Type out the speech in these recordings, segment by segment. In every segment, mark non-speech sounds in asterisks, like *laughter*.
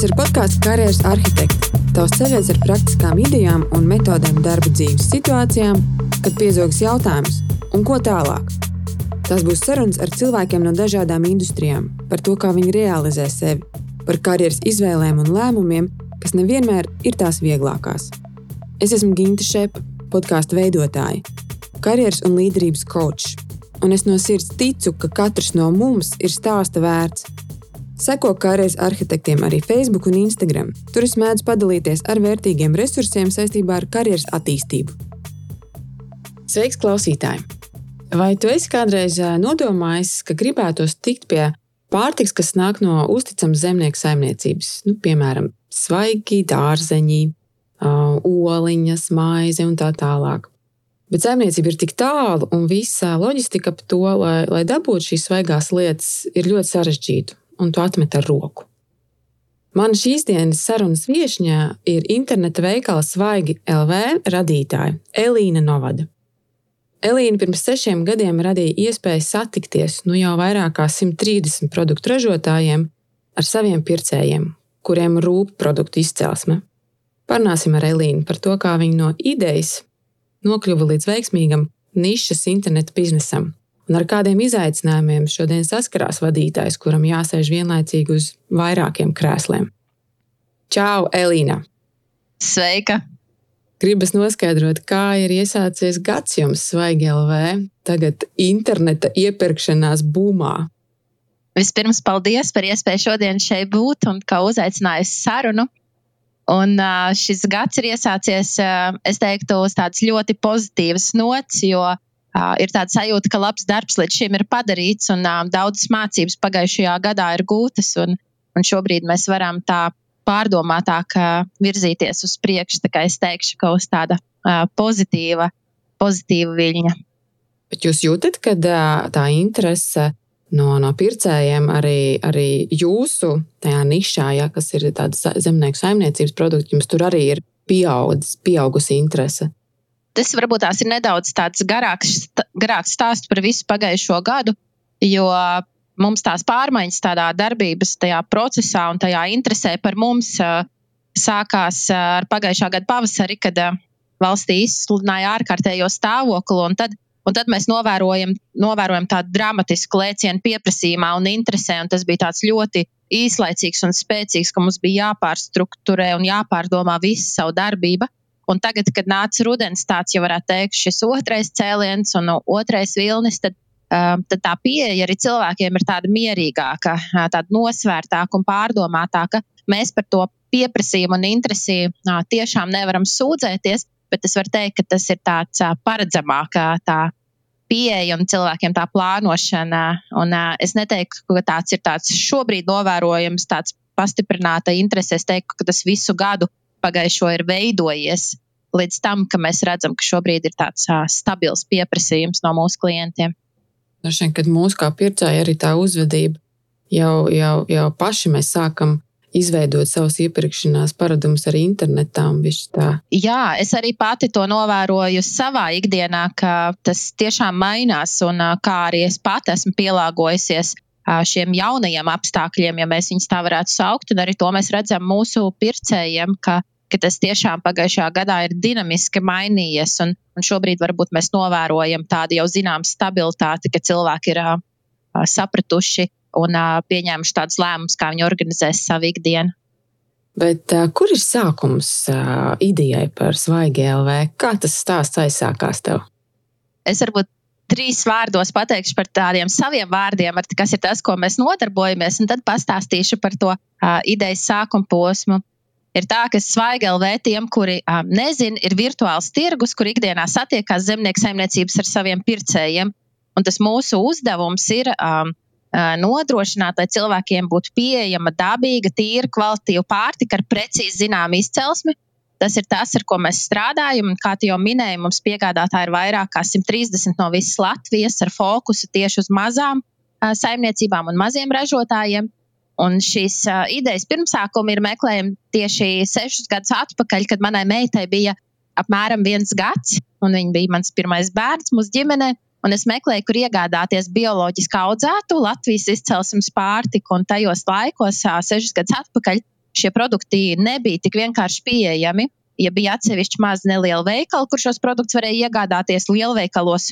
Šis ir podkāsts Karjeras arhitekts. Tavs ceļš ar praktiskām idejām un metodēm darba dzīves situācijām, kad piezogas jautājums, un ko tālāk. Tas būs sarunas ar cilvēkiem no dažādām industrijām, par to, kā viņi realizē sevi, par karjeras izvēlēm un lēmumiem, kas nevienmēr ir tās vieglākās. Es esmu Ginta Šepa, podkāstu veidotāja, karjeras un līderības coach, un es no sirds ticu, ka katrs no mums ir stāsta vērts Seko karjeras arhitektiem arī Facebook un Instagram. Tur es mēdzu padalīties ar vērtīgiem resursiem saistībā ar karjeras attīstību. Sveiks, klausītāji! Vai tu esi kādreiz nodomājis, ka gribētos tikt pie pārtiks, kas nāk no uzticamas zemnieku saimniecības? Nu, piemēram, svaigi dārzeņi, oliņas, maize un tā tālāk. Bet saimniecība ir tik tālu, un visa loģistika ap to, lai, lai dabūtu šīs svaigās lietas, ir ļoti sarežģīta un tu atmet ar roku. Mana šīs dienas sarunas viesņā ir interneta veikala Svaigi LV radītāja Elīna Novada. Elīna pirms sešiem gadiem radīja iespēju satikties nu jau vairāk kā 130 produktu ražotājiem ar saviem pircējiem, kuriem rūp produktu izcelsme. Parunāsim ar Elīnu par to, kā viņa no idejas nokļuva līdz veiksmīgam nišas interneta biznesam un ar kādiem izaicinājumiem šodien saskarās vadītājs, kuram jāsēž vienlaicīgi uz vairākiem krēsliem. Čau, Elīna! Sveika! Gribas noskaidrot, kā ir iesācies gads jums, Svaigi LV, tagad interneta iepirkšanās būmā. Vispirms, paldies par iespēju šodien šeit būt un ka uzaicinājusi sarunu. Un šis gads ir iesācies, es teiktu, uz tādas ļoti pozitīvas nots, jo uh, ir tāda sajūta, ka labs darbs līdz šim ir padarīts, un uh, daudzas mācības pagājušajā gadā ir gūtas, un, un šobrīd mēs varam tā pārdomātāk uh, virzīties uz priekšu. Tā kā es teikšu, ka uz tāda uh, pozitīva, pozitīva viļņa. Bet jūs jūtat, ka uh, tā interese no, no pircējiem arī, arī jūsu tajā nišā, ja, kas ir zemnieku saimniecības produkti, jums tur arī ir pieaugusi, pieaugusi interese? Tas varbūt tās ir nedaudz tāds garāks, garāks stāsts par visu pagājušo gadu, jo mums tās pārmaiņas tādā darbības, tajā procesā un tajā interesē par mums sākās ar pagājušā gada pavasari, kad valstī izsludināja ārkārtējo stāvokli. Un tad, un tad mēs novērojam, novērojam tādu dramatisku lēcienu pieprasījumā un interesē. Un tas bija tāds ļoti īslaicīgs un spēcīgs, ka mums bija jāpārstruktūrē un jāpārdomā visa savu darbību. Un tagad, kad nāca rudens, tāds jau varētu teikt, šis otrais cēliens un otrais vilnis, tad, uh, tad tā pieeja arī cilvēkiem ir tāda mierīgāka, uh, tāda nosvērtāka un pārdomātāka. Mēs par to pieprasījumu un interesi uh, tiešām nevaram sūdzēties, bet es varu teikt, ka tas ir tāds uh, paredzamāk, tā pieeja un cilvēkiem tā plānošana. Un, es neteiktu, ka tāds ir tāds šobrīd novērojams, tāds pastiprināta interese. Es teiktu, ka tas visu gadu pagājušo ir veidojies līdz tam, ka mēs redzam, ka šobrīd ir tāds uh, stabils pieprasījums no mūsu klientiem. Dažreiz, nu, kad mūsu kā pircēji arī tā uzvedība jau, jau, jau paši mēs sākam izveidot savus iepirkšanās paradumus arī internetā. Jā, es arī pati to novēroju savā ikdienā, ka tas tiešām mainās, un kā arī es pati esmu pielāgojusies šiem jaunajiem apstākļiem, ja mēs viņus tā varētu saukt. Un arī to mēs redzam mūsu pircējiem, ka, ka tas tiešām pagājušajā gadā ir dinamiski mainījies. Un, un šobrīd varbūt mēs novērojam tādu jau zināmu stabilitāti, ka cilvēki ir uh, sapratuši un uh, pieņēmuši tādus lēmumus, kā viņi organizēs savu ikdienu. Bet, uh, kur ir sākums uh, idejai par svaigi LV? Kā tas stāsts aizsākās tev? Es varbūt trīs vārdos pateikšu par tādiem saviem vārdiem, kas ir tas, ko mēs nodarbojamies, un tad pastāstīšu par to uh, idejas sākuma posmu. Ir tā, ka Svaigēlē tiem, kuri um, nezina, ir virtuāls tirgus, kur ikdienā satiekās zemnieku saimniecības ar saviem pircējiem. Un tas mūsu uzdevums ir um, nodrošināt, lai cilvēkiem būtu pieejama dabīga, tīra, kvalitīva pārtika ar precīzi zināmu izcelsmi, Tas ir tas, ar ko mēs strādājam. Kā jau minēju, mums piegādātāji ir vairāk kā 130 no visas Latvijas ar fokusu tieši uz mazām saimniecībām un maziem ražotājiem. Un šīs uh, idejas pirmsākumi ir meklējami tieši sešus gadus atpakaļ, kad manai meitai bija apmēram viens gads, un viņa bija mans pirmais bērns mūsu ģimenē. Un es meklēju, kur iegādāties bioloģiski audzētu Latvijas izcelsmes pārtiku, un tajos laikos, sešus gadus atpakaļ, šie produkti nebija tik vienkārši pieejami. Ja bija atsevišķi maz neliela veikala, kur šos produktus varēja iegādāties, lielveikalos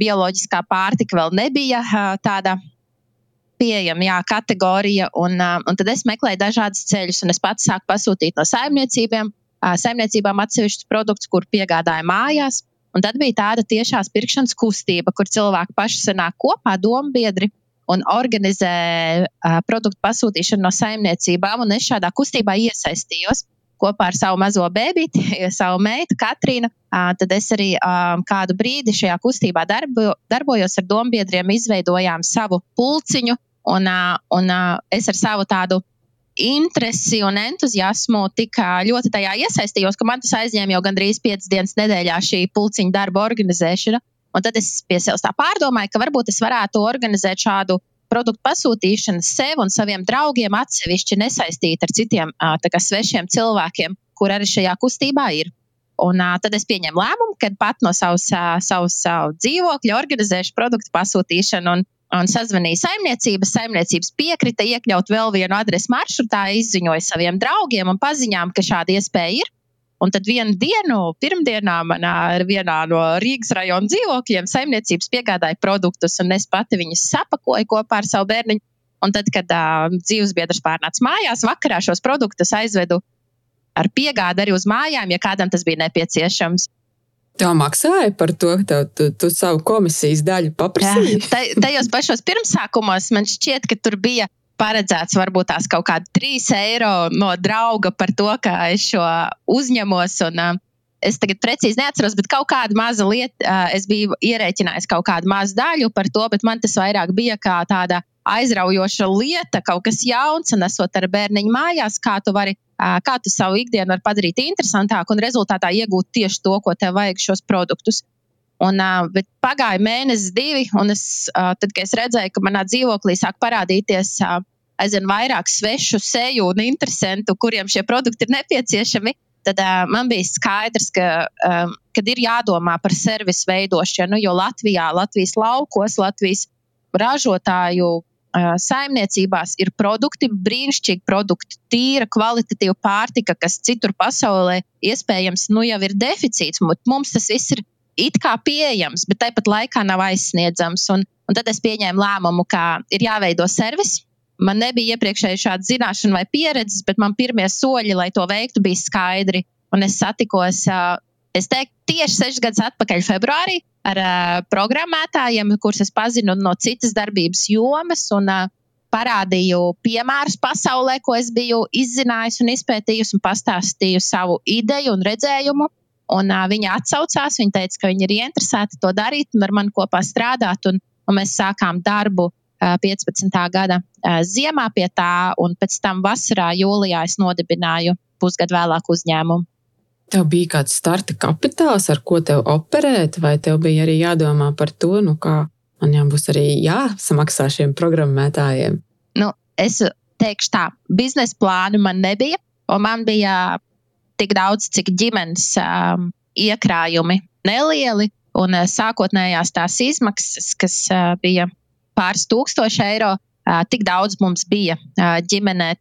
bioloģiskā pārtika vēl nebija tāda pieejama jā, kategorija. Un, un tad es meklēju dažādas ceļus, un es pats sāku pasūtīt no saimniecībām, saimniecībām atsevišķus produktus, kur piegādāju mājās. Un tad bija tāda tiešās pirkšanas kustība, kur cilvēki paši sanāk kopā, dombiedri, un organizē uh, produktu pasūtīšanu no saimniecībām. Es šādā kustībā iesaistījos kopā ar savu mazo bērnu, *laughs* savu meitu, Katrīnu. Tad es arī kādu brīdi šajā kustībā darbo, darbojos ar dombiedriem, izveidojām savu pulciņu. Un, un es ar savu tādu interesi un entuziasmu tik ļoti tajā iesaistījos, ka man tas aizņēma jau gandrīz piecas dienas nedēļā šī pulciņa darba organizēšana. Un tad es pie sevis tā pārdomāju, ka varbūt es varētu organizēt šādu produktu pasūtīšanu sev un saviem draugiem atsevišķi nesaistīt ar citiem kā, svešiem cilvēkiem, kur arī šajā kustībā ir. Un, uh, tad es pieņēmu lēmumu, ka pat no savas, uh, savas uh, dzīvokļa organizēšu produktu pasūtīšanu. Un, un sazvanīja saimniecības. Saimniecības piekrita iekļaut vēl vienu adresu maršrutā, izziņoja saviem draugiem un paziņām, ka šāda iespēja ir. Un tad vienu dienu, pirmdienā, manā vienā no Rīgas rajona dzīvokļiem, saimniecības piegādāja produktus, un es pati viņus sapakoju kopā ar savu bērniņu. Un tad, kad uh, dzīvesbiedrs pārnāca mājās, vakarā šos produktus aizvedu ar piegādi arī uz mājām, ja kādam tas bija nepieciešams. Tev maksāja par to, ka tu, tu savu komisijas daļu paprasīji? Jā, tajos pašos pirmsākumos man šķiet, ka tur bija paredzēts varbūt tās kaut kādi 3 eiro no drauga par to, ka es šo uzņemos. Un, uh, es tagad precīzi neatceros, bet kaut kāda maza lieta, uh, es biju ierēķinājis kaut kādu mazu daļu par to, bet man tas vairāk bija kā tāda aizraujoša lieta, kaut kas jauns, un esot ar bērniņu mājās, kā tu vari kā tu savu ikdienu vari padarīt interesantāku un rezultātā iegūt tieši to, ko tev vajag šos produktus. Un, bet pagāja mēnesis, divi, un es, tad, kad es redzēju, ka manā dzīvoklī sāk parādīties aizvien vairāk svešu seju un interesantu, kuriem šie produkti ir nepieciešami, tad uh, man bija skaidrs, ka um, ir jādomā par servisu veidošanu, jo Latvijā, Latvijas laukos, Latvijas ražotāju saimniecībās ir produkti, brīnišķīgi produkti, tīra, kvalitatīva pārtika, kas citur pasaulē iespējams nu, jau ir deficīts. Mums tas viss ir it kā pieejams, bet tāpat laikā nav aizsniedzams. Un, un tad es pieņēmu lēmumu, ka ir jāveido servis. Man nebija iepriekšēji šāda zināšana vai pieredzes, bet man pirmie soļi, lai to veiktu, bija skaidri. Un es satikos, es teiktu, tieši sešas gadus atpakaļ, februārī, ar programmētājiem, kurus es pazinu no citas darbības jomas. Un, parādīju piemērus pasaulē, ko es biju izzinājusi un izpētījusi, un pastāstīju savu ideju un redzējumu. Un, uh, viņa atsaucās, viņa teica, ka viņi ir ieinteresēti to darīt un ar mani kopā strādāt. Un, un mēs sākām darbu 15. gada ziemā pie tā, un pēc tam vasarā, jūlijā es nodibināju pusgadu vēlāk uzņēmumu. Tev bija kāds starta kapitāls, ar ko tev operēt, vai tev bija arī jādomā par to, nu kā man jābūs arī jāsamaksā šiem programmētājiem? Nu, es teikšu tā, biznesa plānu man nebija, un man bija tik daudz, cik ģimenes um, iekrājumi nelieli, un uh, sākotnējās tās izmaksas, kas uh, bija pāris tūkstoši eiro, tik daudz mums bija ģimenē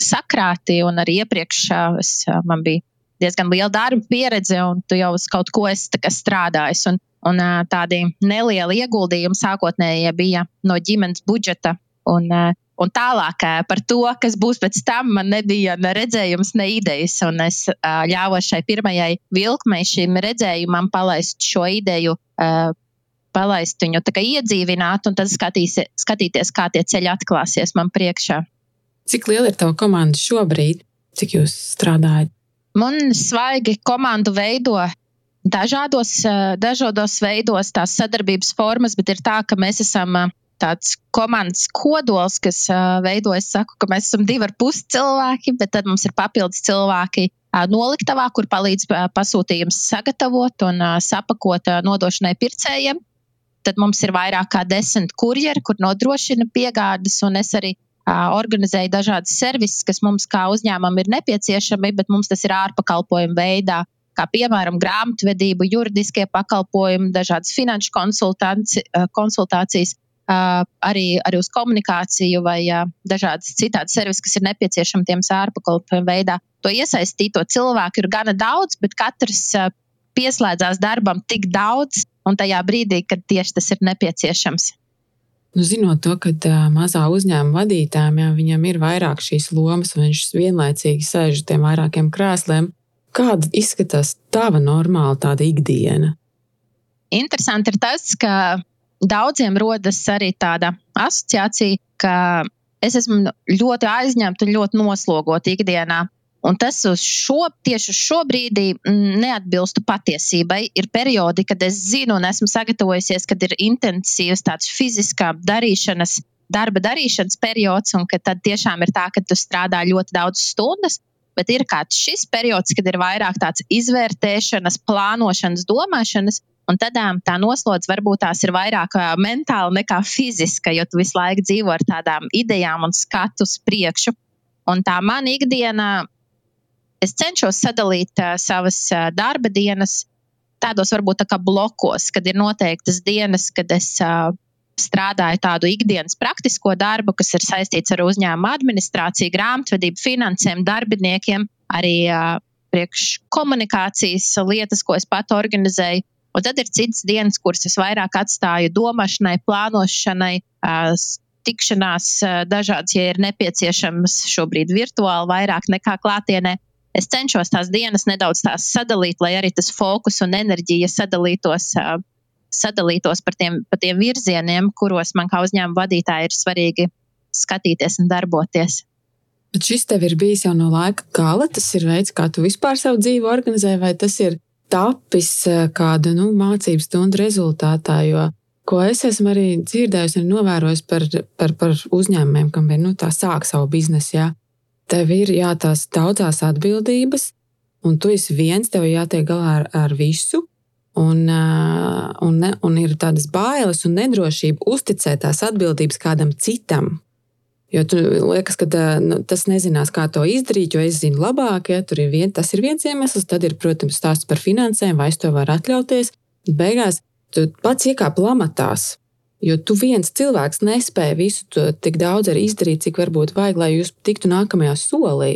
sakrāti, un arī iepriekš es, man bija diezgan liela darba pieredze, un tu jau uz kaut ko esi strādājis. Un, un tādi nelieli ieguldījumi sākotnēji bija no ģimenes budžeta. Un, un tālāk par to, kas būs pēc tam, man nebija ne redzējums, ne idejas. Un es ļāvos šai pirmajai vilkmei, šim redzējumam, palaist šo ideju palaist viņu, iedzīvināt, un tad skatīs, skatīties, kā tie ceļi atklāsies man priekšā. Cik liela ir tava komanda šobrīd? Cik jūs strādājat? Man svaigi komandu veido dažādos, eh, dažādos veidos tās sadarbības formas, bet ir tā, ka mēs esam eh, tāds komandas kodols, kas eh, veidojas. Es saku, ka mēs esam divi ar pus cilvēki, bet tad mums ir papildus cilvēki noliktavā, kur palīdz pasūtījums sagatavot un sapakot nodošanai pircējiem. Tad mums ir vairāk kā desmit kurjeri, kur nodrošina piegādes, un es arī organizēja dažādas servisus, kas mums kā uzņēmumam ir nepieciešami, bet mums tas ir ārpakalpojumu veidā, kā piemēram grāmatvedība, juridiskie pakalpojumi, dažādas finanšu konsultācijas. arī, arī uz komunikāciju vai dažādas citādas servises, kas ir nepieciešami tiem sārpakalpojumu veidā. To iesaistīto cilvēku ir gana daudz, bet katrs pieslēdzās darbam tik daudz un tajā brīdī, kad tieši tas ir nepieciešams. Nu, zinot to, ka uh, mazā uzņēmuma vadītājam jā, viņam ir vairāk šīs lomas, un viņš vienlaicīgi sēž uz tiem vairākiem krēsliem, kāda izskatās tava normāla tāda ikdiena? Interesanti ir tas, ka daudziem rodas arī tāda asociācija, ka es esmu ļoti aizņemta un ļoti noslogota ikdienā. Un tas uz šo, tieši uz šo brīdi mm, neatbilstu patiesībai. Ir periodi, kad es zinu un esmu sagatavojusies, kad ir intensīvs tāds fiziskā darīšanas, darba darīšanas periods, un ka tad tiešām ir tā, ka tu strādā ļoti daudz stundas. Bet ir kāds šis periods, kad ir vairāk tāds izvērtēšanas, plānošanas, domāšanas, un tad tā noslodze varbūt tās ir vairāk mentāla nekā fiziska, jo tu visu laiku dzīvo ar tādām idejām un skatu uz priekšu. Un tā mana ikdiena es cenšos sadalīt uh, savas uh, darba dienas tādos varbūt tā kā blokos, kad ir noteiktas dienas, kad es uh, strādāju tādu ikdienas praktisko darbu, kas ir saistīts ar uzņēmumu administrāciju, grāmatvedību, finansēm, darbiniekiem, arī uh, priekš komunikācijas lietas, ko es pat organizēju. Un tad ir citas dienas, kuras es vairāk atstāju domāšanai, plānošanai, uh, tikšanās dažādas, ja ir nepieciešams šobrīd virtuāli vairāk nekā klātienē es cenšos tās dienas nedaudz tās sadalīt, lai arī tas fokus un enerģija sadalītos, sadalītos par tiem, par tiem virzieniem, kuros man kā uzņēmuma vadītāji ir svarīgi skatīties un darboties. Bet šis tev ir bijis jau no laika gala. Tas ir veids, kā tu vispār savu dzīvi organizē, vai tas ir tapis kāda nu, mācību stundu rezultātā. Jo, ko es esmu arī dzirdējusi un novērojis par, par, par uzņēmumiem, kam ir nu, tā sāk savu biznesu. Jā tev ir jā, tās daudzās atbildības, un tu esi viens, tev jātiek galā ar, ar visu. Un, un, ne, un ir tādas bailes un nedrošība uzticēt tās atbildības kādam citam. Jo tu liekas, ka nu, tas nezinās, kā to izdarīt, jo es zinu labāk, ja tur ir vien, tas ir viens iemesls. Tad ir, protams, stāsts par finansēm, vai es to varu atļauties. Beigās tu pats iekāp lamatās. Jo tu viens cilvēks nespēja visu to tik daudz arī izdarīt, cik varbūt vajag, lai jūs tiktu nākamajā solī.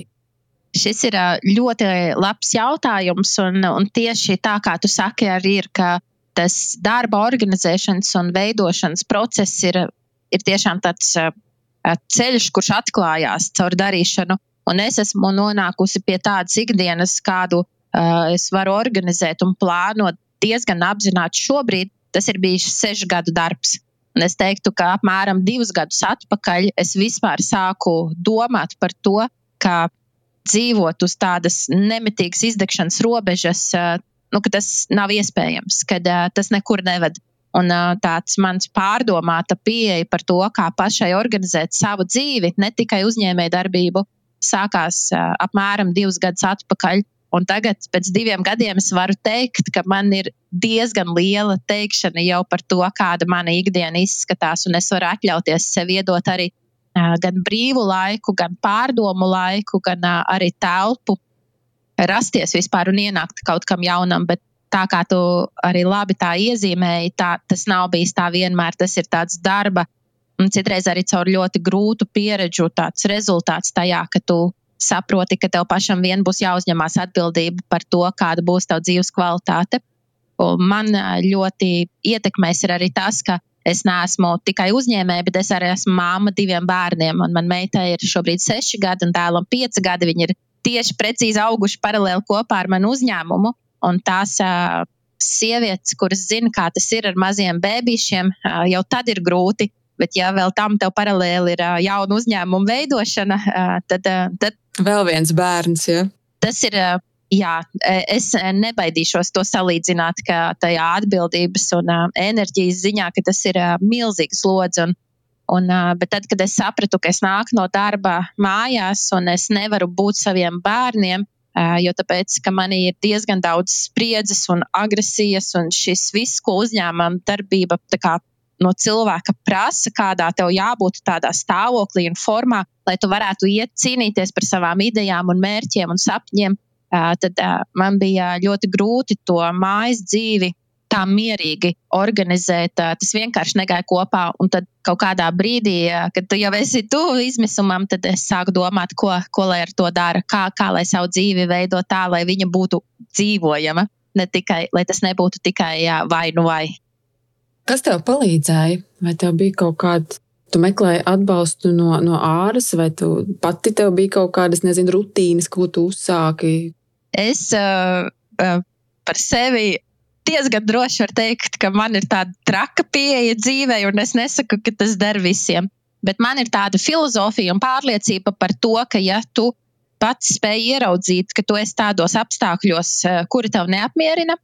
Šis ir ļoti labs jautājums, un, un tieši tā kā tu saki, arī ir, ka tas darba organizēšanas un veidošanas process ir, ir tiešām tāds ceļš, kurš atklājās caur darīšanu. Un es esmu nonākusi pie tādas ikdienas, kādu uh, es varu organizēt un plānot diezgan apzināti šobrīd. Tas ir bijis sešu gadu darbs. Un es teiktu, ka apmēram divus gadus atpakaļ es vispār sāku domāt par to, kā dzīvot uz tādas nemitīgas izdegšanas robežas, nu, ka tas nav iespējams, ka tas nekur neved. Un tāds mans pārdomāta pieeja par to, kā pašai organizēt savu dzīvi, ne tikai uzņēmējdarbību, sākās apmēram divus gadus atpakaļ. Un tagad, pēc diviem gadiem, es varu teikt, ka man ir diezgan liela teikšana jau par to, kāda mana ikdiena izskatās. Un es varu atļauties sev iedot arī uh, gan brīvu laiku, gan pārdomu laiku, gan uh, arī telpu rasties vispār un ienākt kaut kam jaunam. Bet tā kā tu arī labi tā iezīmēji, tā, tas nav bijis tā vienmēr. Tas ir tāds darba, un citreiz arī caur ļoti grūtu pieredžu, tāds rezultāts tajā, ka tu saproti, ka tev pašam vien būs jāuzņemās atbildība par to, kāda būs tava dzīves kvalitāte. Un man ļoti ietekmēs arī tas, ka es neesmu tikai uzņēmēja, bet es arī esmu māma diviem bērniem. Man meitai ir šobrīd seši gadi un dēlam pieci gadi. Viņi ir tieši precīzi auguši paralēli kopā ar manu uzņēmumu. Un tās uh, sievietes, kuras zina, kā tas ir ar maziem bērniem, uh, jau tad ir grūti. Bet, ja vēl tam paralēli ir uh, jauna uzņēmuma veidošana, tad, tad Vēl viens bērns, ja. Tas ir. Jā, es nebaidīšos to salīdzināt, ka tajā atbildības un enerģijas ziņā, tas ir milzīgs slodzi. Un, un, bet tad, kad es sapratu, ka es nāku no darba mājās un es nevaru būt saviem bērniem, jo tāpēc, ka man ir diezgan daudz spriedzes un agresijas un šis viss, ko uzņēmuma darbība no cilvēka prasa, kādā tev jābūt tādā stāvoklī un formā, lai tu varētu iet cīnīties par savām idejām un mērķiem un sapņiem. Tad man bija ļoti grūti to mājas dzīvi tā mierīgi organizēt. Tas vienkārši negāja kopā. Un tad kaut kādā brīdī, kad tu jau esi tuvu izmisumam, tad es sāku domāt, ko, ko lai ar to dara, kā, kā lai savu dzīvi veido tā, lai viņa būtu dzīvojama. Ne tikai, lai tas nebūtu tikai jā, vai nu vai. Kas tev palīdzēja? Vai tev bija kaut kāda Tu meklēji atbalstu no, no āras, vai tu pati tev bija kaut kādas, nezinu, rutīnas, ko tu uzsāki? Es uh, uh, par sevi diezgan droši varu teikt, ka man ir tāda traka pieeja dzīvē, un es nesaku, ka tas der visiem. Bet man ir tāda filozofija un pārliecība par to, ka, ja tu pats spēj ieraudzīt, ka tu esi tādos apstākļos, kuri tev neapmierina,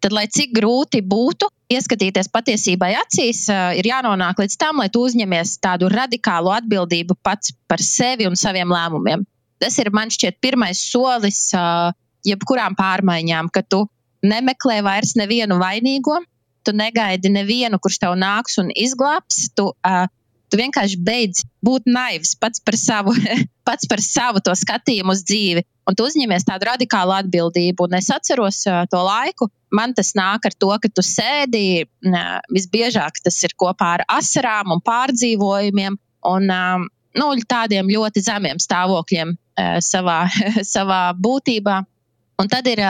tad, lai cik grūti būtu ieskatīties patiesībai acīs, ir jānonāk līdz tam, lai tu uzņemies tādu radikālu atbildību pats par sevi un saviem lēmumiem. Tas ir man šķiet pirmais solis jebkurām pārmaiņām, ka tu nemeklē vairs nevienu vainīgo, tu negaidi nevienu, kurš tev nāks un izglābs. Tu, uh, tu vienkārši beidz būt naivs pats par savu, *laughs* pats par savu to skatījumu uz dzīvi. Un tu uzņemies tādu radikālu atbildību. Un es atceros to laiku, man tas nāk ar to, ka tu sēdi, visbiežāk tas ir kopā ar asarām un pārdzīvojumiem un nu, tādiem ļoti zemiem stāvokļiem savā, *laughs* savā būtībā. Un tad ir.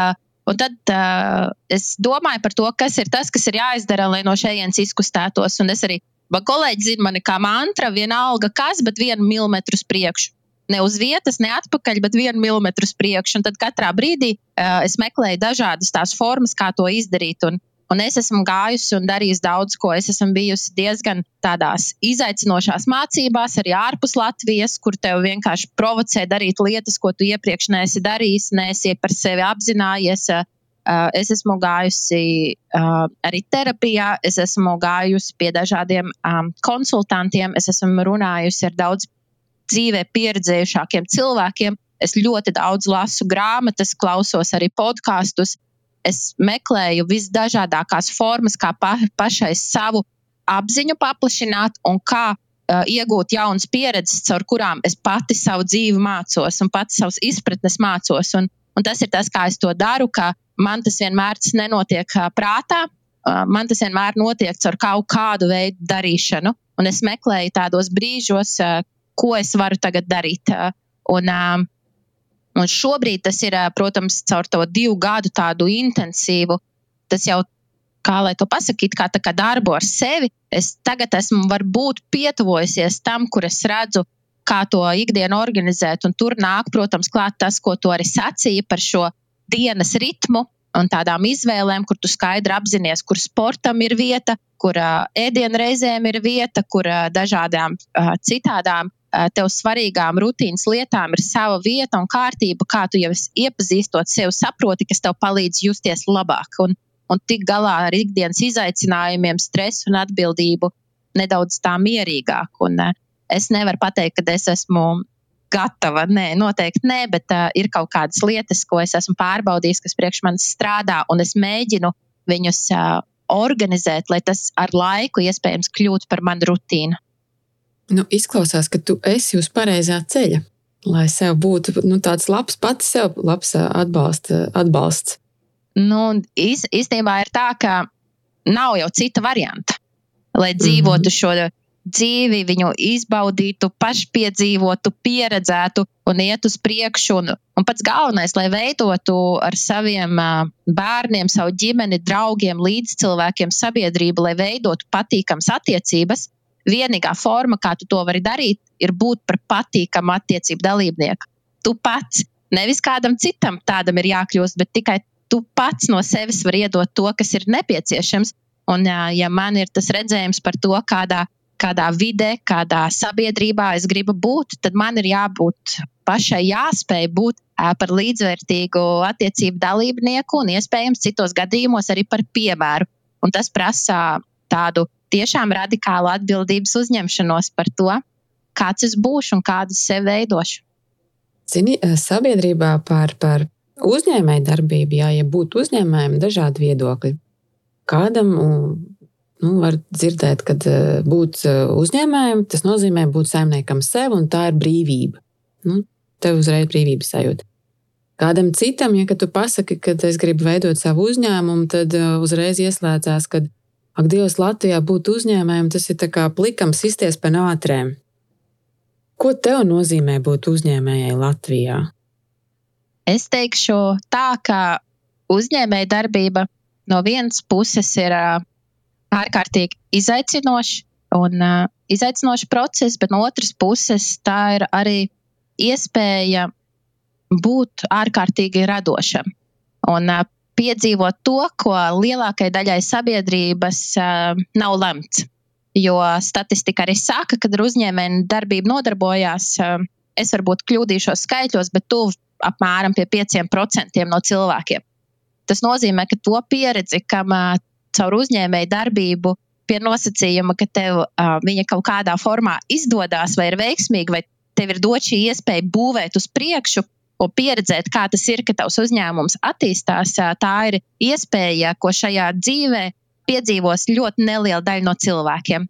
Un tad uh, es domāju par to, kas ir tas, kas ir jāizdara, lai no šejienes izkustētos. Un es arī kolēģi zina mani kā mantra, vienalga kas, bet vienu milimetru uz priekšu. Ne uz vietas, ne atpakaļ, bet vienu milimetru uz priekšu. Un tad katrā brīdī uh, es meklēju dažādas tās formas, kā to izdarīt. Un, un es esmu gājusi un darījusi daudz ko. Es esmu bijusi diezgan tādās izaicinošās mācībās, arī ārpus Latvijas, kur tev vienkārši provocē darīt lietas, ko tu iepriekš neesi darījis, neesi par sevi apzinājies. Uh, es esmu gājusi uh, arī terapijā, es esmu gājusi pie dažādiem um, konsultantiem, es esmu runājusi ar daudz dzīvē pieredzējušākiem cilvēkiem. Es ļoti daudz lasu grāmatas, klausos arī podkāstus. Es meklēju visdažādākās formas, kā pa, pašai savu apziņu paplašināt un kā uh, iegūt jaunas pieredzes, caur kurām es pati savu dzīvi mācos un pati savas izpratnes mācos. Un, un tas ir tas, kā es to daru, ka man tas vienmēr tas nenotiek prātā. Man tas vienmēr notiek caur kaut kādu veidu darīšanu, un es meklēju tādos brīžos, ko es varu tagad darīt. Un, un šobrīd tas ir, protams, caur to divu gadu tādu intensīvu, tas jau kā lai to pasakītu, kā, kā darbu ar sevi. Es tagad esmu varbūt pietuvojusies tam, kur es redzu, kā to ikdienu organizēt. Un tur nāk, protams, klāt tas, ko tu arī sacīji par šo dienas ritmu un tādām izvēlēm, kur tu skaidri apzinājies, kur sportam ir vieta, kur uh, ēdienreizēm ir vieta, kur uh, dažādām uh, citādām uh, tev svarīgām rutīnas lietām ir sava vieta un kārtība, kā tu jau iepazīstot sevi, saproti, kas tev palīdz justies labāk un, un tik galā ar ikdienas izaicinājumiem, stresu un atbildību nedaudz tā mierīgāk. Un, es nevaru pateikt, ka es esmu gatava. Nē, noteikti nē, bet uh, ir kaut kādas lietas, ko es esmu pārbaudījis, kas priekš manis strādā, un es mēģinu viņus uh, organizēt, lai tas ar laiku iespējams kļūtu par manu rutīnu. Nu, izklausās, ka tu esi uz pareizā ceļa, lai sev būtu nu, tāds labs, pats sev labs atbalsta, atbalsts. Nu, iz, īstenībā ir tā, ka nav jau cita varianta, lai dzīvotu mm -hmm. šo dzīvi, viņu izbaudītu, pašpiedzīvotu, pieredzētu un iet uz priekšu. Un, un pats galvenais, lai veidotu ar saviem bērniem, savu ģimeni, draugiem, līdzcilvēkiem sabiedrību, lai veidotu patīkamas attiecības. Vienīgā forma, kā tu to vari darīt, ir būt par patīkamu attiecību dalībnieku. Tu pats, nevis kādam citam tādam ir jākļūst, bet tikai tu pats no sevis vari iedot to, kas ir nepieciešams. Un, ja man ir tas redzējums par to, kādā kādā vidē, kādā sabiedrībā es gribu būt, tad man ir jābūt pašai jāspēj būt par līdzvērtīgu attiecību dalībnieku un iespējams citos gadījumos arī par piemēru. Un tas prasa tādu tiešām radikālu atbildības uzņemšanos par to, kāds es būšu un kādu sev veidošu. Zini, sabiedrībā par, par uzņēmēju darbību, jā, ja būtu uzņēmējiem dažādi viedokļi. Kādam nu, var dzirdēt, ka eh, būt eh, uzņēmējam, tas nozīmē būt saimniekam sev, un tā ir brīvība. Nu, tev uzreiz brīvības sajūta. Kādam citam, ja tu pasaki, ka es gribu veidot savu uzņēmumu, tad uh, uzreiz ieslēdzās, ka, ak, Dievs, Latvijā būt uzņēmējiem, tas ir kā plikam sisties pa nātrēm. Ko tev nozīmē būt uzņēmējai Latvijā? Es teikšu tā, ka uzņēmēja darbība no vienas puses ir ārkārtīgi izaicinoša un uh, izaicinošs process, bet no otras puses tā ir arī iespēja būt ārkārtīgi radošam un uh, piedzīvot to, ko lielākajai daļai sabiedrības uh, nav lemts. Jo statistika arī saka, ka ar uzņēmēju darbību nodarbojās, uh, es varbūt kļūdīšos skaitļos, bet tuvu apmēram pie 5% no cilvēkiem. Tas nozīmē, ka to pieredzi, kam uh, caur uzņēmēju darbību pie nosacījuma, ka tev uh, viņa kaut kādā formā izdodas vai ir veiksmīga, vai tev ir dot šī iespēja būvēt uz priekšu, un pieredzēt, kā tas ir, ka tavs uzņēmums attīstās, tā ir iespēja, ko šajā dzīvē piedzīvos ļoti neliela daļa no cilvēkiem.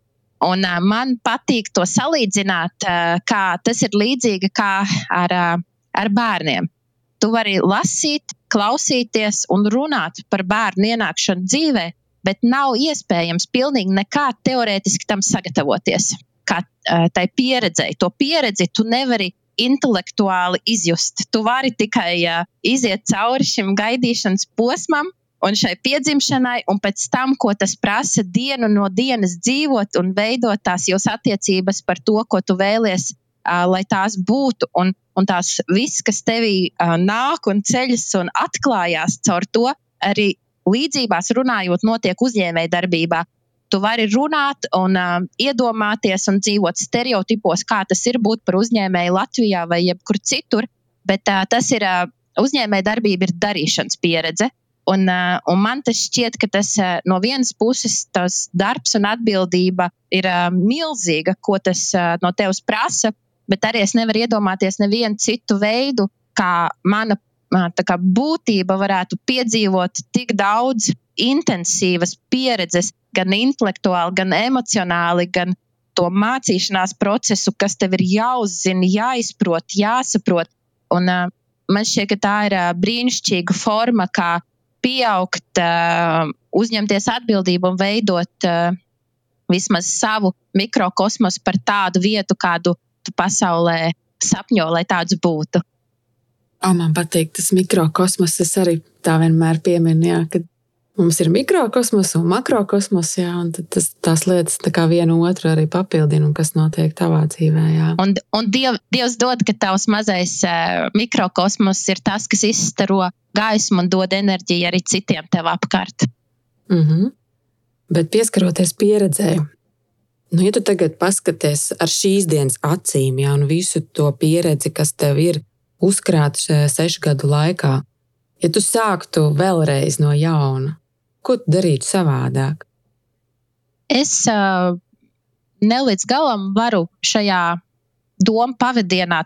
Un, uh, man patīk to salīdzināt, uh, kā tas ir līdzīgi kā ar, uh, ar bērniem. Tu vari lasīt, klausīties un runāt par bērnu ienākšanu dzīvē, bet nav iespējams pilnīgi nekā teorētiski tam sagatavoties. Kā uh, tai pieredzēji, to pieredzi tu nevari intelektuāli izjust. Tu vari tikai uh, iziet cauri šim gaidīšanas posmam, un šai piedzimšanai, un pēc tam, ko tas prasa dienu no dienas dzīvot un veidot tās jūsu attiecības par to, ko tu vēlies, uh, lai tās būtu. Un, un tās viss, kas tevī uh, nāk un ceļas un atklājās caur to, arī līdzībās runājot, notiek uzņēmējdarbībā tu vari runāt un uh, iedomāties un dzīvot stereotipos, kā tas ir būt par uzņēmēju Latvijā vai jebkur citur, bet uh, tas ir uh, uzņēmēja darbība, ir darīšanas pieredze. Un, uh, un man tas šķiet, ka tas uh, no vienas puses tas darbs un atbildība ir uh, milzīga, ko tas uh, no tevis prasa, bet arī es nevaru iedomāties nevienu citu veidu, kā mana kā, būtība varētu piedzīvot tik daudz intensīvas pieredzes, gan intelektuāli, gan emocionāli, gan to mācīšanās procesu, kas tev ir jāuzzina, jāizprot, jāsaprot. Un, uh, man šķiet, ka tā ir uh, brīnišķīga forma, kā pieaugt, uh, uzņemties atbildību un veidot uh, vismaz savu mikrokosmosu par tādu vietu, kādu tu pasaulē sapņo, lai tāds būtu. O, man patīk tas mikrokosmos. Es arī tā vienmēr pieminu, jā, ka Mums ir mikrokosmos un makrokosmos, jā, un tas, tās lietas tā kā vienu otru arī papildina, kas notiek tavā dzīvē. Jā. Un, un diev, Dievs dod, ka tavs mazais uh, mikrokosmos ir tas, kas izstaro gaismu un dod enerģiju arī citiem tev apkārt. Mm -hmm. Bet pieskaroties pieredzēji, nu, ja tu tagad paskaties ar šīs dienas acīm, jā, un visu to pieredzi, kas tev ir uzkrāta šajā sešu gadu laikā, ja tu sāktu vēlreiz no jauna, Ko tu darītu savādāk? Es uh, ne līdz galam varu šajā domu pavadienā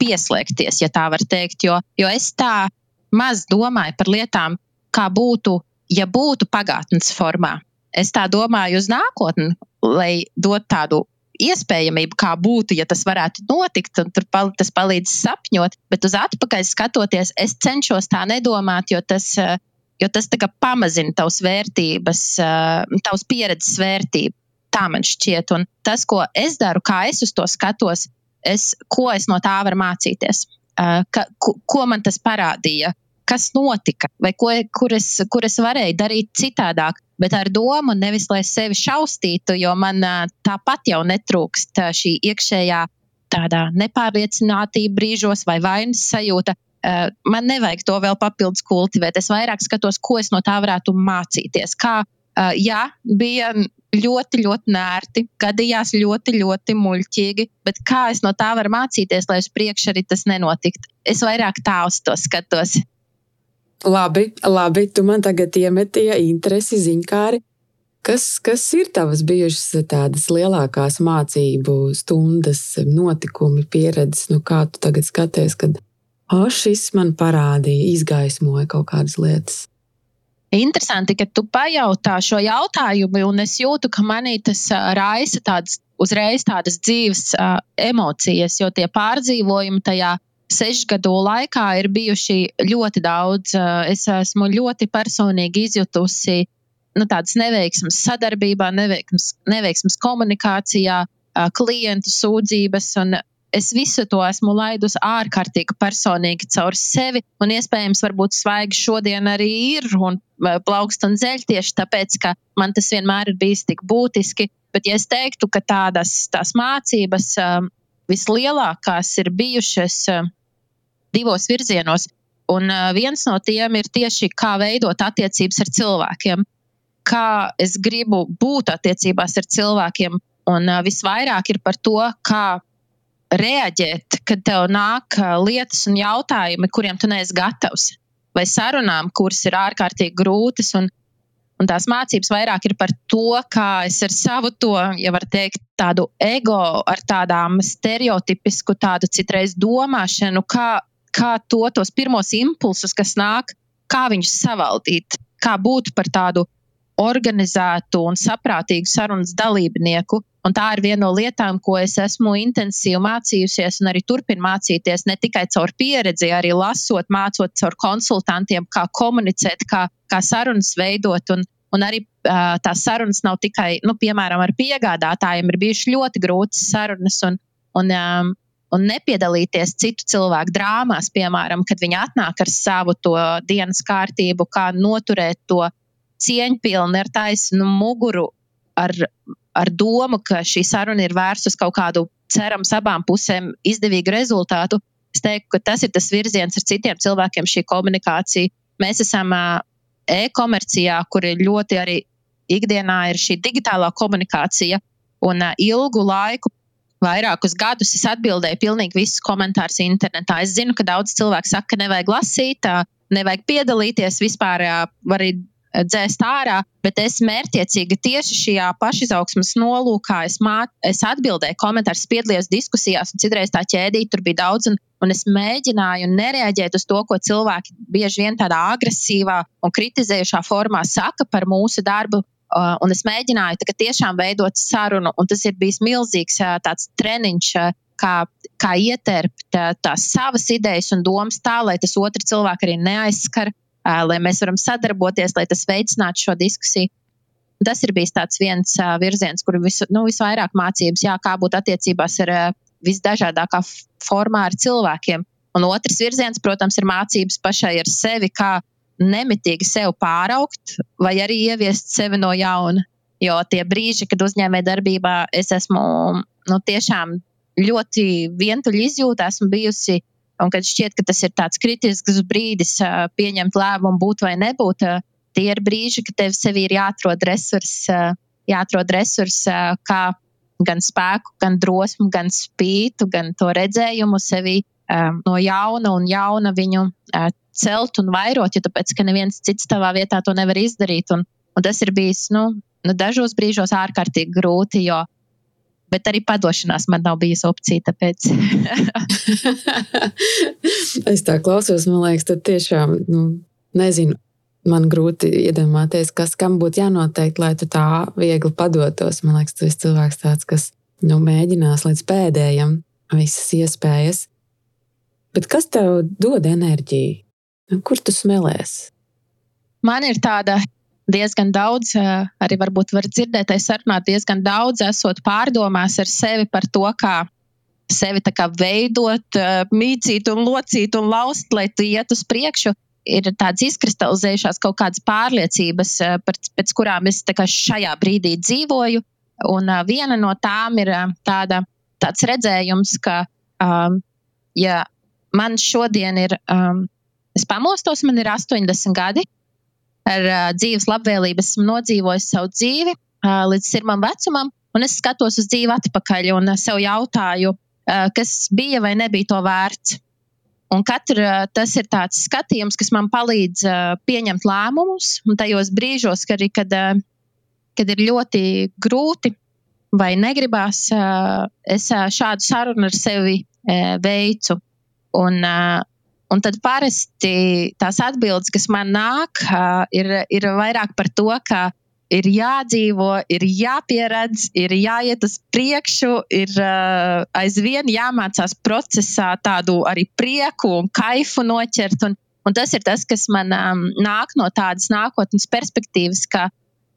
pieslēgties, ja tā var teikt, jo, jo es tā maz domāju par lietām, kā būtu, ja būtu pagātnes formā. Es tā domāju uz nākotni, lai dotu tādu iespējamību, kā būtu, ja tas varētu notikt, un tur pal tas palīdz sapņot. Bet uz atpakaļ skatoties, es cenšos tā nedomāt, jo tas uh, jo tas pamazina tavas vērtības, tavas pieredzes vērtību. Tā man šķiet, un tas, ko es daru, kā es uz to skatos, es, ko es no tā varu mācīties, ka, ko, ko man tas parādīja, kas notika, vai ko, kur, es, kur es varēju darīt citādāk, bet ar domu nevis lai sevi šaustītu, jo man tāpat jau netrūkst šī iekšējā tādā nepārliecinātība brīžos vai vainas sajūta, man nevajag to vēl papildus kultivēt. Es vairāk skatos, ko es no tā varētu mācīties. Kā, jā, bija ļoti, ļoti nērti, gadījās ļoti, ļoti muļķīgi, bet kā es no tā varu mācīties, lai uz priekšu arī tas nenotiktu? Es vairāk tā uz to skatos. Labi, labi, tu man tagad iemetīji interesi ziņkāri. Kas, kas ir tavas bijušas tādas lielākās mācību stundas, notikumi, pieredzes? Nu, kā tu tagad skaties, kad o, šis man parādīja, izgaismoja kaut kādas lietas. Interesanti, ka tu pajautā šo jautājumu, un es jūtu, ka manī tas raisa tādas uzreiz tādas dzīves uh, emocijas, jo tie pārdzīvojumi tajā sešu gadu laikā ir bijuši ļoti daudz. Es esmu ļoti personīgi izjutusi nu, tādas neveiksmes sadarbībā, neveiksmes, neveiksmes komunikācijā, klientu sūdzības. Es visu to esmu laidusi ārkārtīgi personīgi caur sevi, un iespējams, varbūt svaigi šodien arī ir un plaukst un zeļ tieši tāpēc, ka man tas vienmēr ir bijis tik būtiski. Bet, ja es teiktu, ka tādas tās mācības vislielākās ir bijušas divos virzienos, un viens no tiem ir tieši kā veidot attiecības ar cilvēkiem kā es gribu būt attiecībās ar cilvēkiem. Un uh, visvairāk ir par to, kā reaģēt, kad tev nāk uh, lietas un jautājumi, kuriem tu neesi gatavs, vai sarunām, kuras ir ārkārtīgi grūtas. Un, un tās mācības vairāk ir par to, kā es ar savu to, ja var teikt, tādu ego, ar tādām stereotipisku, tādu citreiz domāšanu, kā, kā to, tos pirmos impulsus, kas nāk, kā viņus savaldīt, kā būt par tādu organizētu un saprātīgu sarunas dalībnieku. Un tā ir viena no lietām, ko es esmu intensīvi mācījusies un arī turpinu mācīties ne tikai caur pieredzi, arī lasot, mācot caur konsultantiem, kā komunicēt, kā, kā sarunas veidot. Un, un arī uh, tās sarunas nav tikai, nu, piemēram, ar piegādātājiem, ir bijušas ļoti grūtas sarunas. Un, un, um, un nepiedalīties citu cilvēku drāmās, piemēram, kad viņi atnāk ar savu to dienas kārtību, kā noturēt to cieņpilni ar taisnu muguru, ar, ar domu, ka šī saruna ir vērsta uz kaut kādu cerams abām pusēm izdevīgu rezultātu. Es teiktu, ka tas ir tas virziens ar citiem cilvēkiem, šī komunikācija. Mēs esam e-komercijā, kur ir ļoti arī ikdienā ir šī digitālā komunikācija, un ilgu laiku vairākus gadus es atbildēju pilnīgi visus komentārus internetā. Es zinu, ka daudz cilvēku saka, ka nevajag lasīt, nevajag piedalīties vispār, var arī dzēst ārā, bet es mērķiecīgi tieši šajā pašizaugsmas nolūkā es, māt, es atbildēju komentārus, piedalījos diskusijās, un citreiz tā ķēdīte tur bija daudz. Un, un es mēģināju nereaģēt uz to, ko cilvēki bieži vien tādā agresīvā un kritizējušā formā saka par mūsu darbu. Uh, un es mēģināju tiešām veidot sarunu, un tas ir bijis milzīgs uh, treniņš, uh, kā, kā ieterpt tās savas idejas un domas tā, lai tas otrs cilvēks arī neaizskar lai mēs varam sadarboties, lai tas veicinātu šo diskusiju. Tas ir bijis viens uh, virziens, kur vis, nu, visvairāk mācības, jā, kā būt attiecībās ar uh, visdažādākā formā ar cilvēkiem. Un otrs virziens, protams, ir mācības pašai ar sevi, kā nemitīgi sev pāraugt vai arī ieviest sevi no jauna. Jo tie brīži, kad uzņēmē darbībā es esmu nu, tiešām ļoti vientuļi izjūta, esmu bijusi Un kad šķiet, ka tas ir tāds kritisks brīdis pieņemt lēmumu, būt vai nebūt, tie ir brīži, kad tev sev ir jāatrod resursi, jāatrod resursi, kā gan spēku, gan drosmu, gan spītu, gan to redzējumu sevi no jauna un jauna viņu celt un vairot, jo tāpēc, ka neviens cits tavā vietā to nevar izdarīt. Un, un tas ir bijis, nu, nu dažos brīžos ārkārtīgi grūti, jo bet arī padošanās man nav bijusi opcija. Tāpēc. *laughs* es tā klausos, man liekas, tas tiešām nu, nezinu. Man grūti iedomāties, kas kam būtu jānotiek, lai tu tā viegli padotos. Man liekas, tas ir cilvēks tāds, kas nu, mēģinās līdz pēdējiem visas iespējas. Bet kas tev dod enerģiju? Kur tu smēlēs? Man ir tāda diezgan daudz, eh, arī varbūt var dzirdēt, es sarunā diezgan daudz, esot pārdomās ar sevi par to, kā sevi kā veidot, eh, mīcīt un locīt un laust, lai tu iet uz priekšu. Ir tādas izkristalizējušās kaut kādas pārliecības, eh, pēc kurām es šajā brīdī dzīvoju. Un viena no tām ir tāda, tāds redzējums, ka, um, ja man šodien ir, um, es pamostos, man ir 80 gadi, ar uh, dzīves labvēlību esmu nodzīvojis savu dzīvi uh, līdz sirmam vecumam, un es skatos uz dzīvi atpakaļ un uh, sev jautāju, uh, kas bija vai nebija to vērts. Un katra tas ir tāds skatījums, kas man palīdz uh, pieņemt lēmumus, un tajos brīžos, kad, kad, uh, kad ir ļoti grūti vai negribās, uh, es uh, šādu sarunu ar sevi uh, veicu. Un, uh, Un tad parasti tās atbildes, kas man nāk, ir, ir vairāk par to, ka ir jādzīvo, ir jāpieredz, ir jāiet uz priekšu, ir uh, aizvien jāmācās procesā tādu arī prieku un kaifu noķert. Un, un tas ir tas, kas man um, nāk no tādas nākotnes perspektīvas, ka,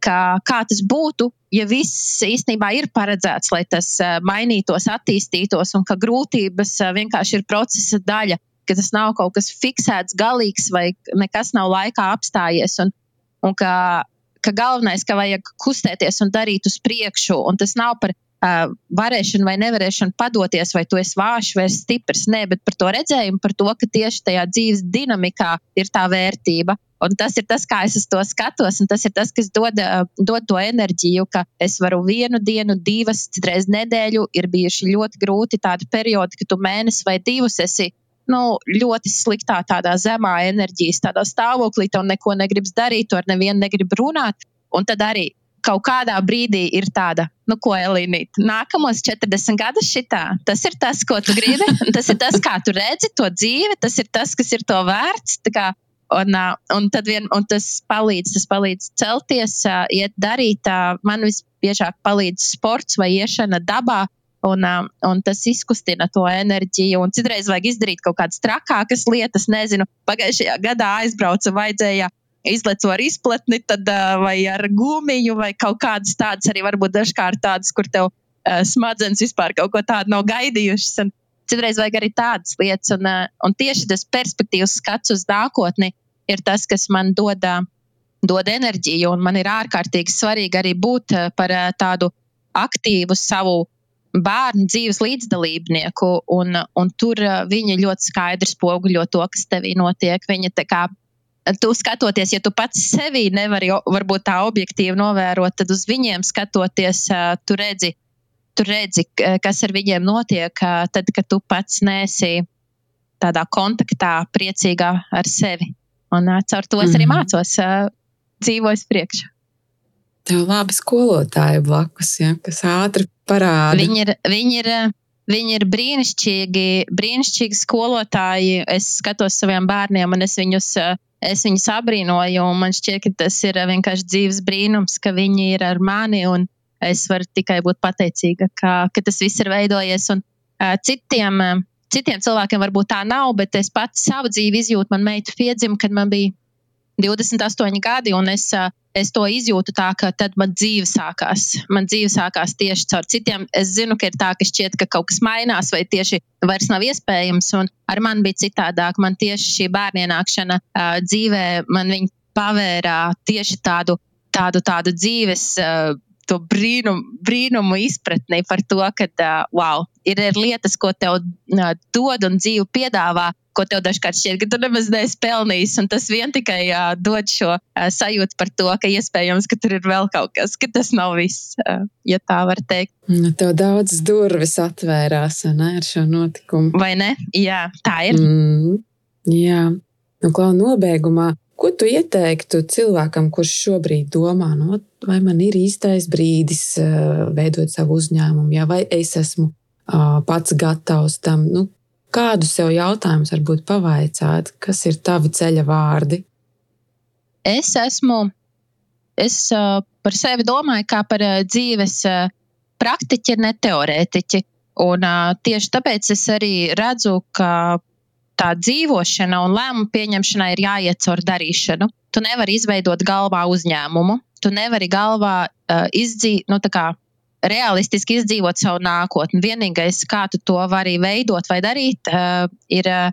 ka kā tas būtu, ja viss īstenībā ir paredzēts, lai tas uh, mainītos, attīstītos, un ka grūtības uh, vienkārši ir procesa daļa, ka tas nav kaut kas fiksēts, galīgs vai nekas nav laikā apstājies. Un, un ka ka galvenais, ka vajag kustēties un darīt uz priekšu, un tas nav par uh, varēšanu vai nevarēšanu padoties, vai tu esi vājš vai stiprs. Nē, bet par to redzējumu, par to, ka tieši tajā dzīves dinamikā ir tā vērtība. Un tas ir tas, kā es to skatos, un tas ir tas, kas dod, dod to enerģiju, ka es varu vienu dienu, divas, citreiz nedēļu. Ir bijuši ļoti grūti tādi periodi, ka tu mēnesi vai divus esi nu, ļoti sliktā, tādā zemā enerģijas tādā stāvoklī, tev neko negribas darīt, ar nevienu negribi runāt. Un tad arī kaut kādā brīdī ir tāda, nu, ko Elīnīt, nākamos 40 gadus šitā. Tas ir tas, ko tu gribi, *laughs* tas ir tas, kā tu redzi to dzīvi, tas ir tas, kas ir to vērts. Un, un, vien, un tas palīdz, tas palīdz celties, iet darīt. Man visbiežāk palīdz sports vai iešana dabā. Un, um, un tas izkustina to enerģiju. Un citreiz vajag izdarīt kaut kādas trakākas lietas. Nezinu, pagājušajā gadā aizbraucu, vajadzēja izleco ar izpletni, tad, uh, vai ar gumiju, vai kaut kādas tādas, arī varbūt dažkārt tādas, kur tev uh, smadzenes vispār kaut ko tādu nav gaidījušas. Un citreiz vajag arī tādas lietas. Un, uh, un tieši tas perspektīvas skats uz nākotni ir tas, kas man dod, uh, dod enerģiju. Un man ir ārkārtīgi svarīgi arī būt uh, par tādu aktīvu savu bērnu dzīves līdzdalībnieku, un, un tur uh, viņi ļoti skaidri spoguļo to, kas tevī notiek. Viņa tā kā tu skatoties, ja tu pats sevi nevari varbūt tā objektīvi novērot, tad uz viņiem skatoties, uh, tu redzi, tu redzi, kas ar viņiem notiek, uh, tad, kad tu pats nesi tādā kontaktā, priecīgā ar sevi. Un caur to es arī mhm. mācos, dzīvoju priekšā. Tev labi skolotāji blakus, ja, kas ātri parāda. Viņi ir, viņi ir, viņi ir brīnišķīgi, brīnišķīgi skolotāji. Es skatos saviem bērniem, un es viņus, es viņus abrīnoju. Man šķiet, ka tas ir vienkārši dzīves brīnums, ka viņi ir ar mani, es varu tikai būt pateicīga, ka, ka tas viss ir veidojies. Un, uh, citiem, uh, citiem cilvēkiem varbūt tā nav, bet es pats savu dzīvi izjūtu. Man meita piedzima, kad man bija 28 gadi, un es, es to izjūtu tā, ka tad man dzīve sākās. Man dzīve sākās tieši caur citiem. Es zinu, ka ir tā, ka šķiet, ka kaut kas mainās, vai tieši vairs nav iespējams. Un ar mani bija citādāk. Man tieši šī bērnu ienākšana uh, dzīvē, man viņa pavērā tieši tādu, tādu, tādu dzīves. Uh, to brīnum, brīnumu izpratni par to, ka uh, wow, ir, ir lietas, ko tev uh, dod un dzīve piedāvā, ko tev dažkārt šķiet, ka tu nemaz neesi pelnījis. Un tas vien tikai uh, dod šo uh, sajūtu par to, ka iespējams, ka tur ir vēl kaut kas, ka tas nav viss, uh, ja tā var teikt. Nu, tev daudz durvis atvērās ne, ar šo notikumu. Vai ne? Jā, tā ir. Mm, jā, nu, kā nobeigumā. Ko tu ieteiktu cilvēkam, kurš šobrīd domā, no, vai man ir īstais brīdis uh, veidot savu uzņēmumu, ja, vai es esmu uh, pats gatavs tam? Nu, Kādu sev jautājumus varbūt pavaicāt, kas ir tavi ceļa vārdi? Es esmu, es uh, par sevi domāju kā par dzīves praktiķi, ne teorētiķi. Un tieši tāpēc es arī redzu, ka tā dzīvošana un lēmumu pieņemšana ir jāiet caur darīšanu. Tu nevari izveidot galvā uzņēmumu, tu nevari galvā uh, izdzīt, nu, tā kā realistiski izdzīvot savu nākotni. Vienīgais, kā tu to vari veidot vai darīt, uh, ir, uh,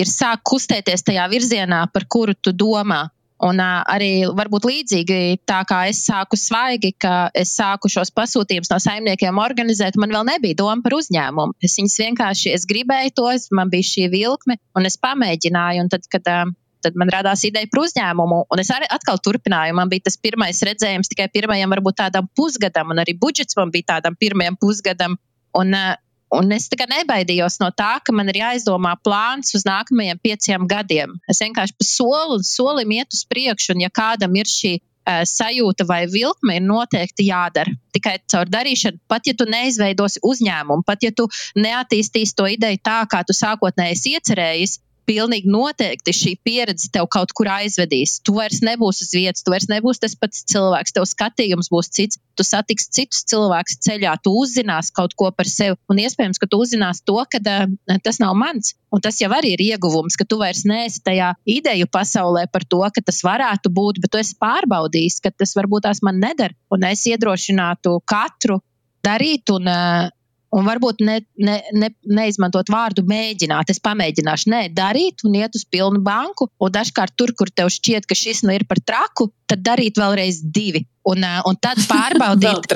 ir sākt kustēties tajā virzienā, par kuru tu domā. Un uh, arī varbūt līdzīgi tā kā es sāku svaigi, ka es sāku šos pasūtījumus no saimniekiem organizēt, man vēl nebija doma par uzņēmumu. Es viņus vienkārši es gribēju to, man bija šī vilkme, un es pamēģināju. Un tad, kad uh, tad man radās ideja par uzņēmumu. Un es arī atkal turpināju. Man bija tas pirmais redzējums tikai pirmajam, varbūt tādam pusgadam, un arī budžets man bija tādam pirmajam pusgadam. Un, eh, un es tikai nebaidījos no tā, ka man ir jāizdomā plāns uz nākamajiem pieciem gadiem. Es vienkārši pa soli un solim iet uz priekšu, un ja kādam ir šī uh, sajūta vai vilkme, ir noteikti jādara. Tikai caur darīšanu, pat ja tu neizveidosi uzņēmumu, pat ja tu neattīstīsi to ideju tā, kā tu sākotnēji iecerējies, pilnīgi noteikti šī pieredze tev kaut kur aizvedīs. Tu vairs nebūsi uz vietas, tu vairs nebūsi tas pats cilvēks, tev skatījums būs cits, tu satiksi citus cilvēkus ceļā, tu uzzināsi kaut ko par sevi. Un iespējams, ka tu uzzināsi to, ka uh, tas nav mans. Un tas jau arī ir ieguvums, ka tu vairs neesi tajā ideju pasaulē par to, ka tas varētu būt, bet tu esi pārbaudījis, ka tas varbūt tās man nedara. Un es iedrošinātu katru darīt un uh, un varbūt ne, ne, ne, neizmantot vārdu mēģināt. Es pamēģināšu, nē, darīt un iet uz pilnu banku. Un dažkārt tur, kur tev šķiet, ka šis nu ir par traku, tad darīt vēlreiz divi. Un, un tad *laughs* pārbaudīt.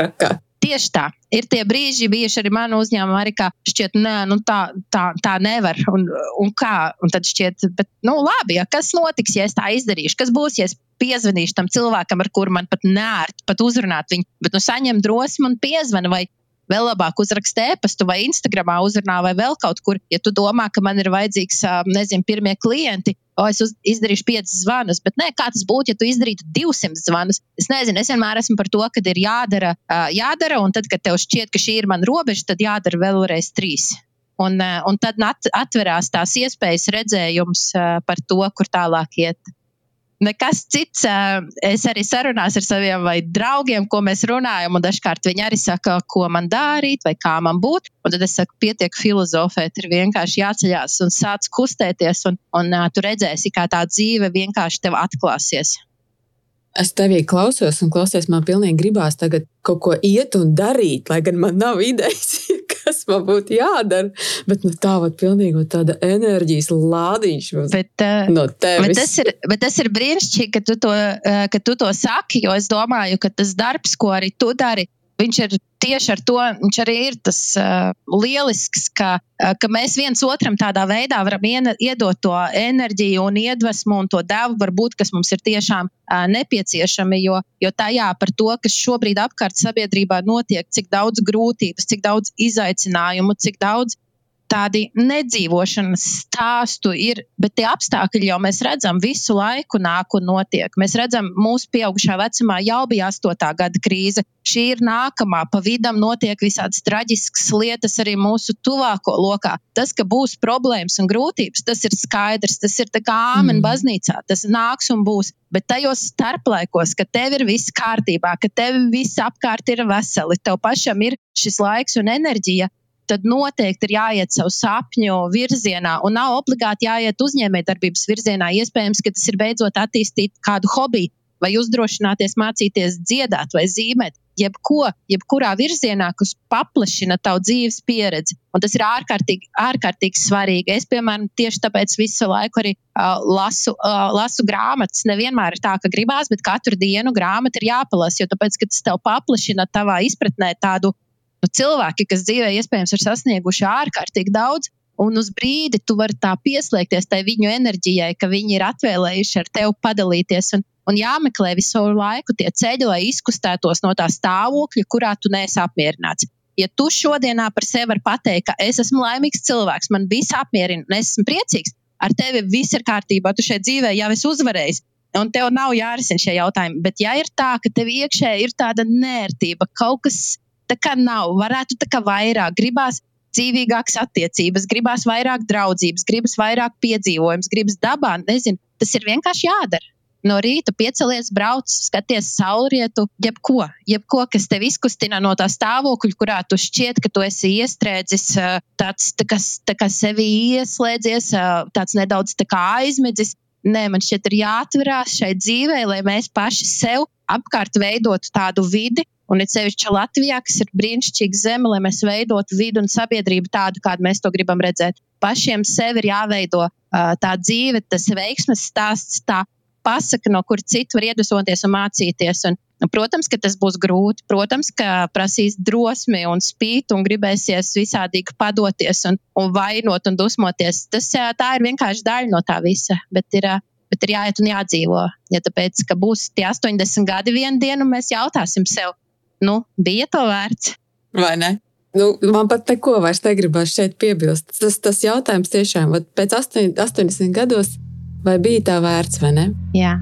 Tieši tā. Ir tie brīži, bijuši arī manā uzņēmumā, arī kā šķiet, nē, nu tā, tā, tā nevar. Un, un kā? Un tad šķiet, bet, nu, labi, ja kas notiks, ja es tā izdarīšu? Kas būs, ja es piezvanīšu tam cilvēkam, ar kuru man pat nērti pat uzrunāt viņu, bet nu saņem drosmi un piezvanu, vai vēl labāk uzrakst e-pastu vai Instagramā uzrunā vai vēl kaut kur. Ja tu domā, ka man ir vajadzīgs, nezinu, pirmie klienti, o es uz, izdarīšu piecas zvanus, bet nē, kā tas būtu, ja tu izdarītu 200 zvanus? Es nezinu, es vienmēr esmu par to, ka ir jādara, jādara, un tad, kad tev šķiet, ka šī ir mana robeža, tad jādara vēlreiz trīs. Un, un tad atverās tās iespējas, redzējums par to, kur tālāk iet nekas cits. Es arī sarunās ar saviem draugiem, ko mēs runājam, un dažkārt viņi arī saka, ko man darīt vai kā man būt. Un tad es saku, pietiek filozofēt, ir vienkārši jāceļās un sāc kustēties, un, un uh, tu redzēsi, kā tā dzīve vienkārši tev atklāsies. Es tevī klausos, un klausies, man pilnīgi gribās tagad kaut ko iet un darīt, lai gan man nav idejas, *laughs* kas man būtu jādara. Bet nu, tā ir pilnīgi tāda enerģijas lādiņš bet, uh, no tevis. Bet tas ir, bet tas ir brīnišķīgi, ka tu, to, uh, ka tu to saki, jo es domāju, ka tas darbs, ko arī tu dari, viņš ir tieši ar to, viņš arī ir tas uh, lielisks, ka, uh, ka mēs viens otram tādā veidā varam iena, iedot to enerģiju un iedvesmu un to devu, varbūt, kas mums ir tiešām uh, nepieciešami, jo, jo tajā par to, kas šobrīd apkārt sabiedrībā notiek, cik daudz grūtības, cik daudz izaicinājumu, cik daudz tādi nedzīvošanas stāstu ir, bet tie apstākļi jau mēs redzam visu laiku nāk un notiek. Mēs redzam, mūsu pieaugušā vecumā jau bija 8. gada krīze. Šī ir nākamā, pa vidam notiek visādas traģiskas lietas arī mūsu tuvāko lokā. Tas, ka būs problēmas un grūtības, tas ir skaidrs. Tas ir kā āmen mm. baznīcā, tas nāks un būs. Bet tajos starplaikos, ka tev ir viss kārtībā, ka tev viss apkārt ir veseli, tev pašam ir šis laiks un enerģija, tad noteikti ir jāiet savu sapņu virzienā un nav obligāti jāiet uzņēmējdarbības virzienā. Iespējams, ka tas ir beidzot attīstīt kādu hobiju vai uzdrošināties mācīties dziedāt vai zīmēt. Jebko, jebkurā virzienā, kas paplašina tavu dzīves pieredzi. Un tas ir ārkārtīgi, ārkārtīgi svarīgi. Es, piemēram, tieši tāpēc visu laiku arī uh, lasu, uh, lasu grāmatas. Nevienmēr ir tā, ka gribās, bet katru dienu grāmata ir jāpalasa, jo tāpēc, tas tev paplašina tavā izpratnē tādu nu, cilvēki, kas dzīvē iespējams ir sasnieguši ārkārtīgi daudz, un uz brīdi tu vari tā pieslēgties tai viņu enerģijai, ka viņi ir atvēlējuši ar tevi padalīties. Un, un jāmeklē visu laiku tie ceļi, lai izkustētos no tā stāvokļa, kurā tu neesi apmierināts. Ja tu šodienā par sevi vari pateikt, ka es esmu laimīgs cilvēks, man viss apmierina, un es esmu priecīgs, ar tevi viss ir kārtībā, tu šeit dzīvē jau esi uzvarējis. Un tev nav jārisina šie jautājumi. Bet, ja ir tā, ka tev iekšē ir tāda nērtība, kaut kas tā kā nav. Varētu tā kā vairāk, gribās dzīvīgākas attiecības, gribās vairāk draudzības, gribas vairāk piedzīvojums, gribas dabā. Nezinu, tas ir vienkārši jādara. No rīta piecelies, brauc, skaties saulrietu, jebko, jebko, kas tev izkustina no tā stāvokļa, kurā tu šķiet, ka tu esi iestrēdzis, tāds tā kā, tā kā sevi ieslēdzies, tāds nedaudz tā kā aizmidzis. Nē, man šķiet, ir jāatverās šai dzīvei, lai mēs paši sev apkārt veidotu tādu vidi, Un it sevišķi Latvijā, kas ir brīnišķīga zeme, lai mēs veidotu vidu un sabiedrību tādu, kādu mēs to gribam redzēt. Pašiem sev ir jāveido uh, tā dzīve, tas veiksmes stāsts, tā pasaka, no kur citu var iedvesmoties un mācīties. Un, protams, ka tas būs grūti. Protams, ka prasīs drosmi un spīt un gribēsies visādīgi padoties un, un vainot un dusmoties. Tas tā ir vienkārši daļa no tā visa. Bet ir, bet ir jāiet un jādzīvo. Ja tāpēc, ka būs tie 80 gadi vienā dienā, mēs jautāsim sev, nu, bija to vērts. Vai ne? Nu, man pat neko vairs negribas šeit piebilst. Tas, tas jautājums tiešām, pēc 80 gados, vai bija tā vērts vai ne? Jā.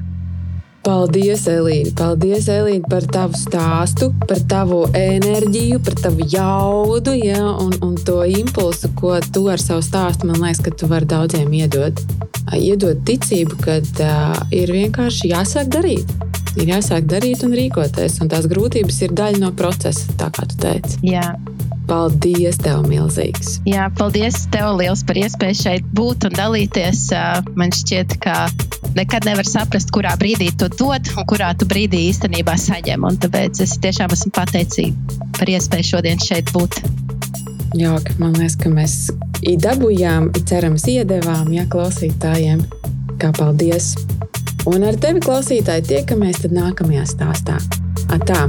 Paldies, Elīna! Paldies, Elīna, par tavu stāstu, par tavu enerģiju, par tavu jaudu ja, un, un to impulsu, ko tu ar savu stāstu man liekas, ka tu vari daudziem iedot. Iedot ticību, ka uh, ir vienkārši jāsāk darīt. Ir jāsāk darīt un rīkoties, un tās grūtības ir daļa no procesa, tā kā tu teici. Jā. Paldies, tev milzīgs! Jā, paldies tev liels par iespēju šeit būt un dalīties. Man šķiet, ka nekad nevar saprast, kurā brīdī to dod un kurā tu brīdī īstenībā saņem. Un tāpēc es tiešām esmu pateicīga par iespēju šodien šeit būt. Jā, man liekas, ka mēs dabūjām, cerams, iedevām ja, klausītājiem. Kā paldies! Un ar tevi, klausītāji, tiekamies nākamajā stāstā. Atā!